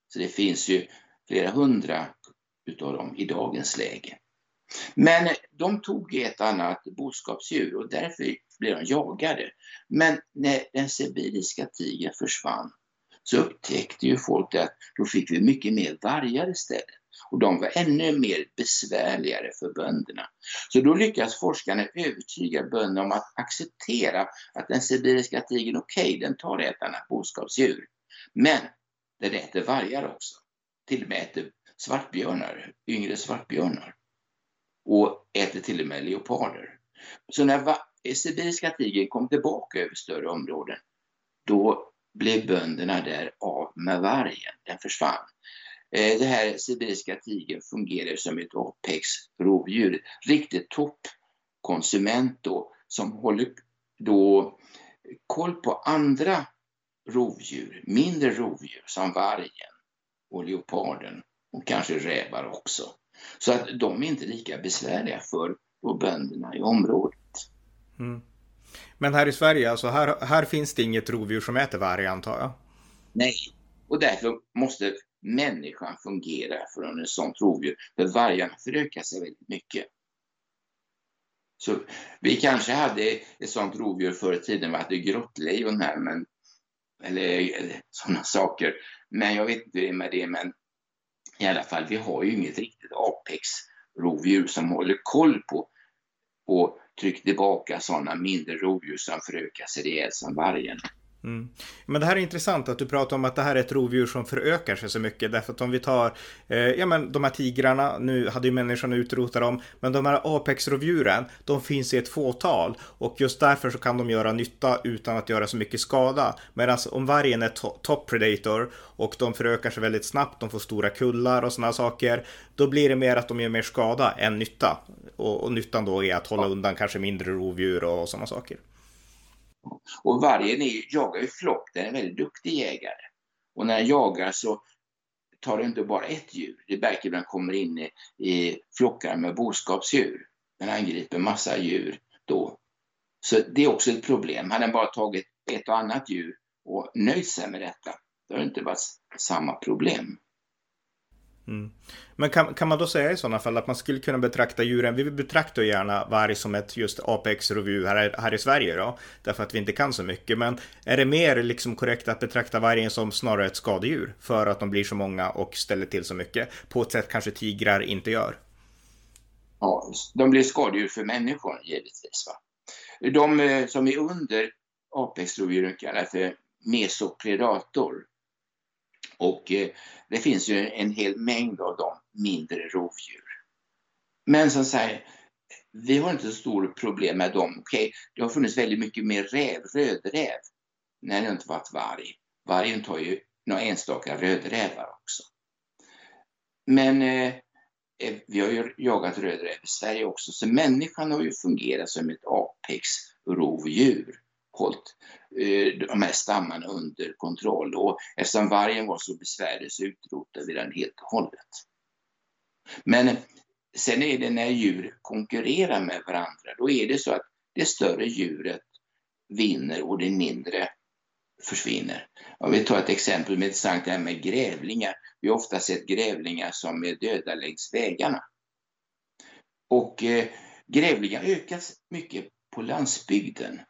Så det finns ju flera hundra utav dem i dagens läge. Men eh, de tog ett annat boskapsdjur och därför blev de jagade. Men när den sibiriska tigern försvann så upptäckte ju folk att då fick vi mycket mer vargar istället. Och de var ännu mer besvärligare för bönderna. Så då lyckas forskarna övertyga bönderna om att acceptera att den sibiriska tigern, okej, okay, den tar ett annat boskapsdjur. Men den äter vargar också. Till och med äter svartbjörnar, yngre svartbjörnar. Och äter till och med leoparder. Så när sibiriska tigern kom tillbaka över större områden, då blev bönderna där av med vargen. Den försvann. Eh, det här sibiriska tigern fungerar som ett apex-rovdjur, riktigt toppkonsument då, som håller då koll på andra rovdjur, mindre rovdjur som vargen och leoparden och kanske rävar också. Så att de är inte lika besvärliga för bönderna i området. Mm. Men här i Sverige, alltså här, här finns det inget rovdjur som äter varg antar jag? Nej, och därför måste människan fungera från ett sådant rovdjur. För vargarna förökar sig väldigt mycket. Så vi kanske hade ett sådant rovdjur förr i tiden, vi hade grottlejon här, men, eller, eller sådana saker. Men jag vet inte hur det är med det, men i alla fall, vi har ju inget riktigt apex-rovdjur som håller koll på, på tryck tillbaka sådana mindre rovdjur som förökar sig rejält som vargen. Mm. Men det här är intressant att du pratar om att det här är ett rovdjur som förökar sig så mycket. Därför att om vi tar, eh, ja men de här tigrarna, nu hade ju människan utrotat dem, men de här apex-rovdjuren, de finns i ett fåtal. Och just därför så kan de göra nytta utan att göra så mycket skada. Medan om vargen är to top predator och de förökar sig väldigt snabbt, de får stora kullar och sådana saker, då blir det mer att de gör mer skada än nytta. Och, och nyttan då är att hålla undan kanske mindre rovdjur och sådana saker. Och vargen är, jagar ju flock, den är en väldigt duktig jägare. Och när den jagar så tar den inte bara ett djur. Det märker när den kommer in i, i flockar med boskapsdjur. Den angriper massa djur då. Så det är också ett problem. Hade den bara tagit ett och annat djur och nöjt sig med detta, då hade det inte varit samma problem. Mm. Men kan, kan man då säga i sådana fall att man skulle kunna betrakta djuren, vi betraktar gärna varg som ett just Apex-rovdjur här, här i Sverige då, därför att vi inte kan så mycket. Men är det mer liksom korrekt att betrakta vargen som snarare ett skadedjur för att de blir så många och ställer till så mycket på ett sätt kanske tigrar inte gör? Ja, de blir skadedjur för människor givetvis. Va? De eh, som är under apex-rovdjuren kallas för mesopredator. Och eh, det finns ju en hel mängd av de mindre rovdjur. Men som sagt, vi har inte så stort problem med dem. Okej, okay, det har funnits väldigt mycket mer räv, rödräv, när det inte varit varg. Vargen tar ju några enstaka rödrävar också. Men eh, eh vi har ju jagat rödräv i Sverige också, så människan har ju fungerat som ett apex-rovdjur hållit eh, de här stammarna under kontroll. Och eftersom vargen var så besvärlig så utrotade vi den helt och hållet. Men sen är det när djur konkurrerar med varandra, då är det så att det större djuret vinner och det mindre försvinner. Om vi tar ett exempel med intressant det här med grävlingar. Vi har ofta sett grävlingar som är döda längs vägarna. Och eh, grävlingar ökas mycket på landsbygden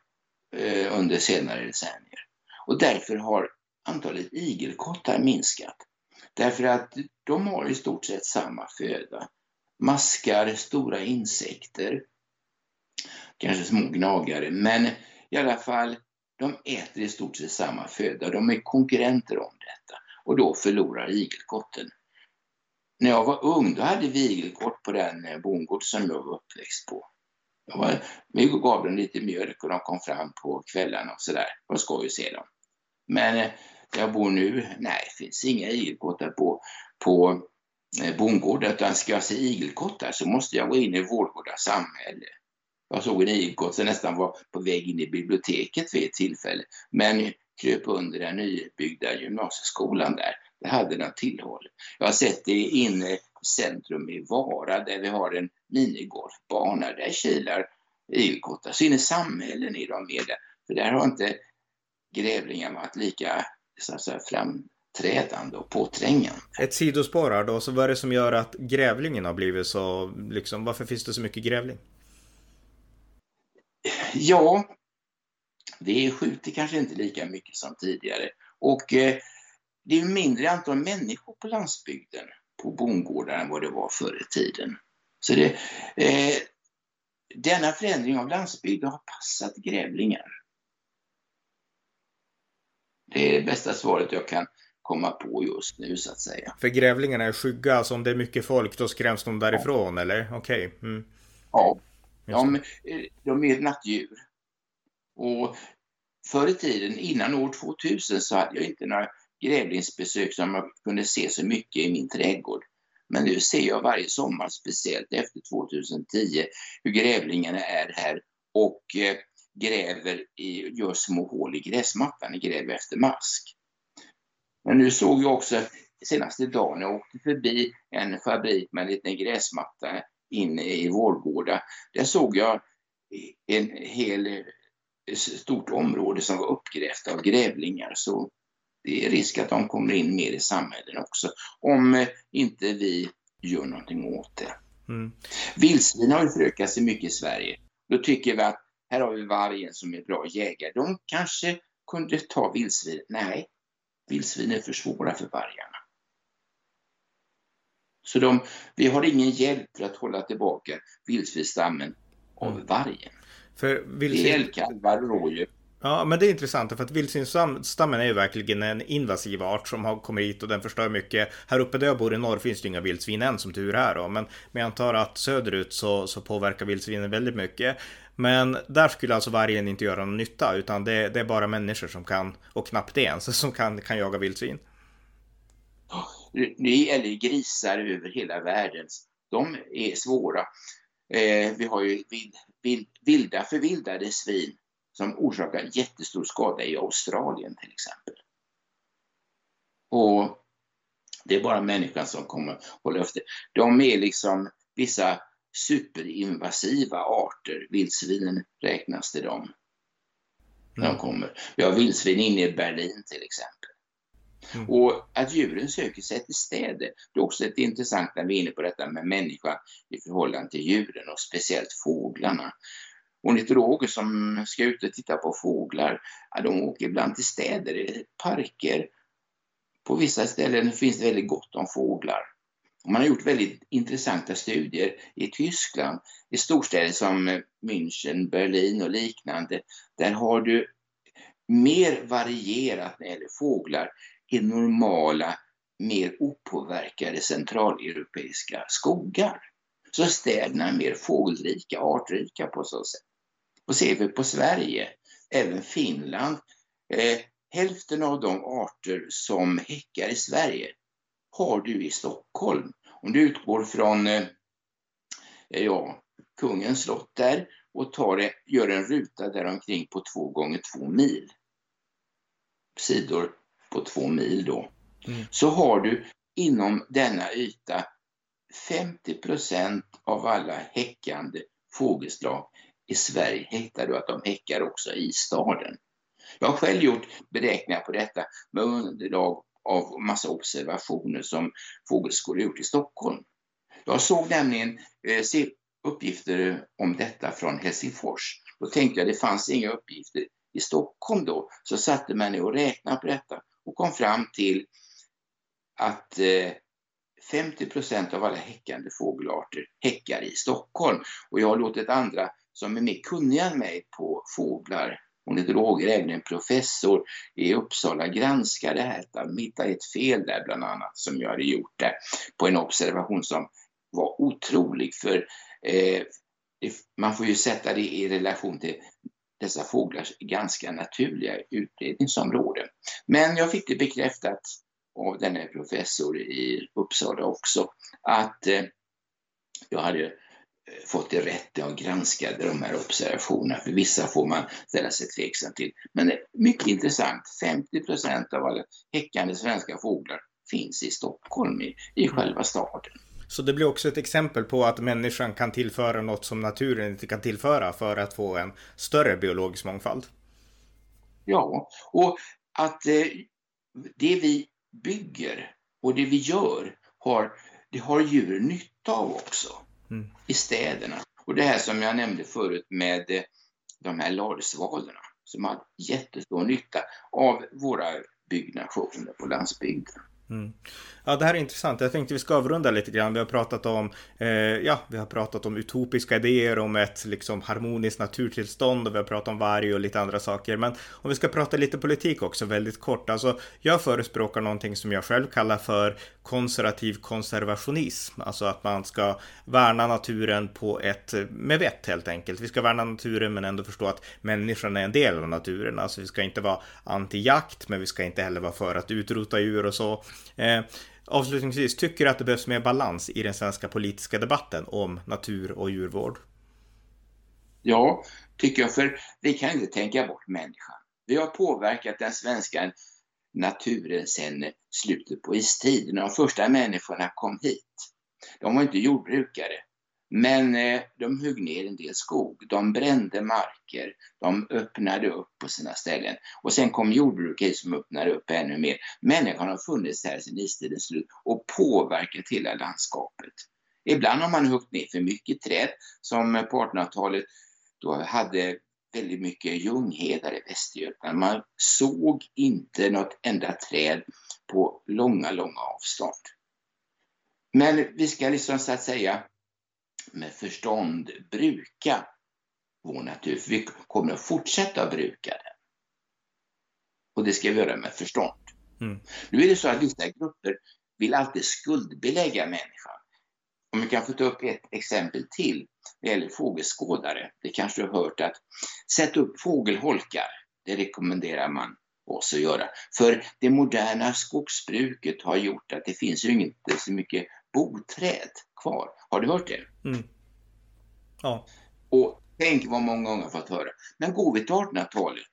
eh, under senare decennier. Och därför har antalet igelkottar minskat. Därför att de har i stort sett samma föda. Maskar, stora insekter, kanske små gnagare, men i alla fall, de äter i stort sett samma föda. De är konkurrenter om detta och då förlorar igelkotten. när jag var ung, då hade vi igelkott på den eh, bondgård som jag var uppväxt på. Jag var, Hugo gav dem lite mjölk och de kom fram på kvällarna och sådär. Det var skoj att se dem. Men där eh, jag bor nu, nej, det finns inga igelkottar på, på eh, bondgårdar, utan ska jag se igelkottar så måste jag gå in i Vårgårda samhälle. Jag såg en igelkott som nästan var på väg in i biblioteket vid ett tillfälle, men kröp under den nybyggda gymnasieskolan där. Det hade den tillhåll. Jag har sett det inne centrum i Vara där vi har en minigolfbana. Där kilar igelkottar. Så inne i samhällen är de med där. För där har inte grävlingar varit lika så att säga, framträdande och påträngande. Ett sidospår här då, så vad är det som gör att grävlingen har blivit så, liksom, varför finns det så mycket grävling? Ja, det skjuter kanske inte lika mycket som tidigare. Och eh, det är mindre antal människor på landsbygden, på bondgårdar, än vad det var förr i tiden. Så det, eh, denna förändring av landsbygden har passat grävlingar. Det är det bästa svaret jag kan komma på just nu så att säga. För grävlingarna är skygga, alltså om det är mycket folk då skräms de därifrån ja. eller? Okej. Okay. Mm. Ja, de, de är nattdjur. Och förr i tiden, innan år 2000, så hade jag inte några grävlingsbesök som jag kunde se så mycket i min trädgård. Men nu ser jag varje sommar, speciellt efter 2010, hur grävlingarna är här och eh, gräver i, gör små hål i gräsmattan, gräver efter mask. Men nu såg jag också senaste dagen, jag åkte förbi en fabrik med en liten gräsmatta inne i Vårgårda. Där såg jag en hel eh, stort område som var uppgrävt av grävlingar. Så det är risk att de kommer in mer i samhällen också, om eh, inte vi gör någonting åt det. Mm. Vildsvin har ju förökat sig mycket i Sverige. Då tycker vi att här har vi vargen som är bra jägare. De kanske kunde ta vildsvin. Nej, vildsvin är för svåra för vargarna. Så de, vi har ingen hjälp för att hålla tillbaka vildsvinsstammen av mm. vargen. För vildsvin... Det är älgkalvar och rådjur. Ja, men det är intressant för att vildsvinsstammen är ju verkligen en invasiv art som har kommit hit och den förstör mycket. Här uppe där jag bor i norr finns det inga vildsvin än som tur är då, men, men jag antar att söderut så, så påverkar vildsvinen väldigt mycket. Men där skulle alltså vargen inte göra någon nytta utan det, det är bara människor som kan, och knappt det ens, <laughs> som kan, kan jaga vildsvin. Det gäller grisar över hela världen. De är svåra. Eh, vi har ju vild, vild, vilda förvildade svin som orsakar jättestor skada i Australien till exempel. Och det är bara människan som kommer hålla efter. De är liksom vissa superinvasiva arter. Vildsvinen räknas till dem. När de kommer. Vi har vildsvin inne i Berlin till exempel. Mm. Och att djuren söker sig till städer, det är också ett intressant när vi är inne på detta med människan i förhållande till djuren och speciellt fåglarna. Ornitologer som ska ut och titta på fåglar, ja, de åker ibland till städer, parker. På vissa ställen finns det väldigt gott om fåglar. Man har gjort väldigt intressanta studier i Tyskland, i storstäder som München, Berlin och liknande. Där har du mer varierat när det gäller fåglar i normala, mer opåverkade centraleuropeiska skogar. Så städerna är mer fågelrika, artrika på så sätt. Och ser vi på Sverige, även Finland, eh, hälften av de arter som häckar i Sverige har du i Stockholm. Om du utgår från eh, ja, kungens slott där och tar det, gör en ruta där omkring på två gånger två mil. Sidor på två mil då. Mm. Så har du inom denna yta 50% av alla häckande fågelslag i Sverige hittar du att de häckar också i staden. Jag har själv gjort beräkningar på detta med underlag av massa observationer som fågelskådare gjort i Stockholm. Jag såg nämligen eh, uppgifter om detta från Helsingfors. Då tänkte jag att det fanns inga uppgifter i Stockholm då. Så satte man ner och räknade på detta och kom fram till att eh, 50 procent av alla häckande fågelarter häckar i Stockholm. Och jag har låtit andra som är mer kunniga än mig på fåglar ornitologer, en professor i Uppsala granskade det här. De hittade ett fel där bland annat som jag hade gjort där på en observation som var otrolig för eh, man får ju sätta det i relation till dessa fåglars ganska naturliga utbredningsområde. Men jag fick det bekräftat av denne professor i Uppsala också att eh, jag hade fått det rätt jag granskade de här observationerna. För vissa får man ställa sig tveksam till. Men det är mycket intressant. 50 procent av alla häckande svenska fåglar finns i Stockholm, i, i själva staden. Så det blir också ett exempel på att människan kan tillföra något som naturen inte kan tillföra för att få en större biologisk mångfald. Ja, och att eh, det vi bygger och det vi gör har, det har djur nytta av också mm. i städerna. Och det här som jag nämnde förut med eh, de här ladusvalorna som har jättestor nytta av våra byggnationer på landsbygden. Mm. Ja, det här är intressant. Jag tänkte vi ska avrunda lite grann. Vi har pratat om, eh, ja, vi har pratat om utopiska idéer om ett liksom harmoniskt naturtillstånd och vi har pratat om varg och lite andra saker. Men om vi ska prata lite politik också väldigt kort. Alltså, jag förespråkar någonting som jag själv kallar för konservativ konservationism. Alltså att man ska värna naturen på ett, med vett helt enkelt. Vi ska värna naturen men ändå förstå att människan är en del av naturen. Alltså vi ska inte vara anti-jakt men vi ska inte heller vara för att utrota djur och så. Eh, avslutningsvis, tycker du att det behövs mer balans i den svenska politiska debatten om natur och djurvård? Ja, tycker jag, för vi kan inte tänka bort människan. Vi har påverkat den svenska naturen sedan slutet på istiden. De första människorna kom hit. De var inte jordbrukare. Men eh, de högg ner en del skog, de brände marker, de öppnade upp på sina ställen. Och sen kom jordbruket som öppnade upp ännu mer. Människan har funnits här sedan istidens slut och påverkat hela landskapet. Ibland har man huggit ner för mycket träd, som på 1800-talet då hade väldigt mycket ljunghedar i Västergötland. Man såg inte något enda träd på långa, långa avstånd. Men vi ska liksom så att säga med förstånd bruka vår natur. För vi kommer att fortsätta bruka den. Och det ska vi göra med förstånd. Mm. Nu är det så att vissa grupper vill alltid skuldbelägga människan. Om vi kan få ta upp ett exempel till. Det gäller fågelskådare. Det kanske du har hört att sätta upp fågelholkar. Det rekommenderar man oss att göra. För det moderna skogsbruket har gjort att det finns ju inte så mycket boträd kvar. Har du hört det? Mm. Ja. Och tänk vad många gånger fått höra. Men går vi till 1800-talet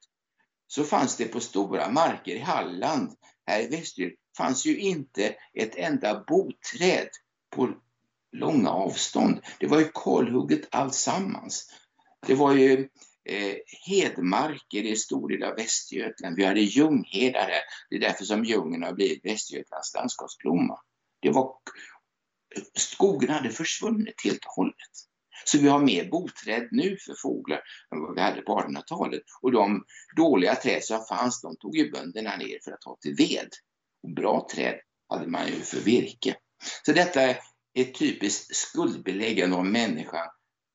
så fanns det på stora marker i Halland, här i Västergötland, fanns ju inte ett enda boträd på långa avstånd. Det var ju kalhugget alltsammans. Det var ju eh, hedmarker i stor del av Västergötland. Vi hade ljunghedar här. Det är därför som ljungen har blivit Västergötlands landskapsblomma. Det var, skogen hade försvunnit helt och hållet. Så vi har mer boträd nu för fåglar än vad vi hade på 1800-talet. Och de dåliga träd som fanns, de tog ju bönderna ner för att ha till ved. Och bra träd hade man ju för virke. Så detta är ett typiskt skuldbeläggande av människan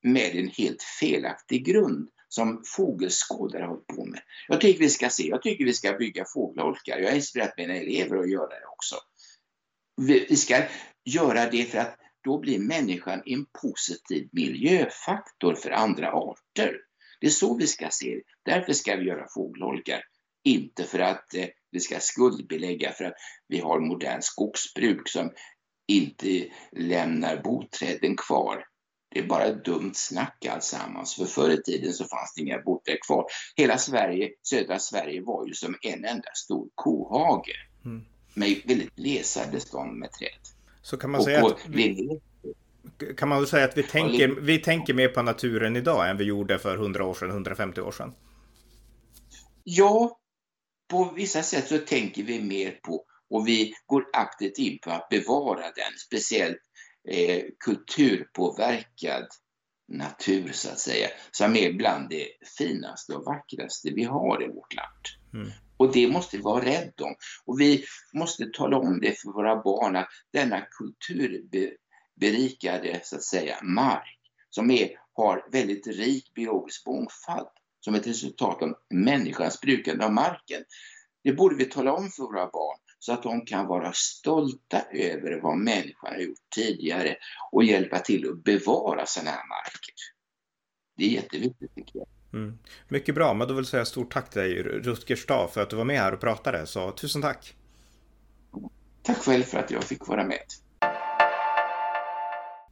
med en helt felaktig grund som fågelskådare har hållit på med. Jag tycker vi ska se, jag tycker vi ska bygga fågelholkar. Jag har inspirerat mina elever att göra det också. Vi ska göra det för att då blir människan en positiv miljöfaktor för andra arter. Det är så vi ska se det. Därför ska vi göra fågelholkar. Inte för att eh, vi ska skuldbelägga för att vi har modern skogsbruk som inte lämnar boträden kvar. Det är bara dumt snack alltsammans. För förr i tiden så fanns det inga boträd kvar. Hela Sverige, södra Sverige var ju som en enda stor kohage. Mm. Med väldigt glesa bestånd med träd. Så kan man och säga att vi, kan man väl säga att vi tänker, vi tänker mer på naturen idag än vi gjorde för 100 år sedan, 150 år sedan? Ja, på vissa sätt så tänker vi mer på och vi går aktivt in på att bevara den, speciellt eh, kulturpåverkad natur så att säga, som är bland det finaste och vackraste vi har i vårt land. Mm. Och det måste vi vara rädda om. Och vi måste tala om det för våra barn att denna kulturberikade så att säga mark som är, har väldigt rik biologisk mångfald som ett resultat av människans brukande av marken. Det borde vi tala om för våra barn så att de kan vara stolta över vad människan har gjort tidigare och hjälpa till att bevara sådana här marker. Det är jätteviktigt tycker jag. Mm. Mycket bra, men då vill jag säga stort tack till dig Rutger Stav för att du var med här och pratade, så tusen tack! Tack själv för att jag fick vara med.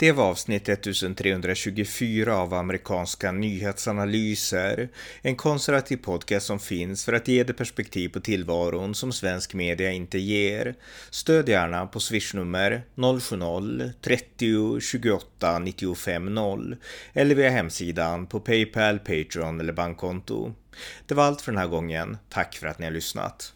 Det var avsnitt 1324 av amerikanska nyhetsanalyser. En konservativ podcast som finns för att ge det perspektiv på tillvaron som svensk media inte ger. Stöd gärna på swishnummer 070-30 28 95 0 eller via hemsidan på Paypal, Patreon eller bankkonto. Det var allt för den här gången. Tack för att ni har lyssnat.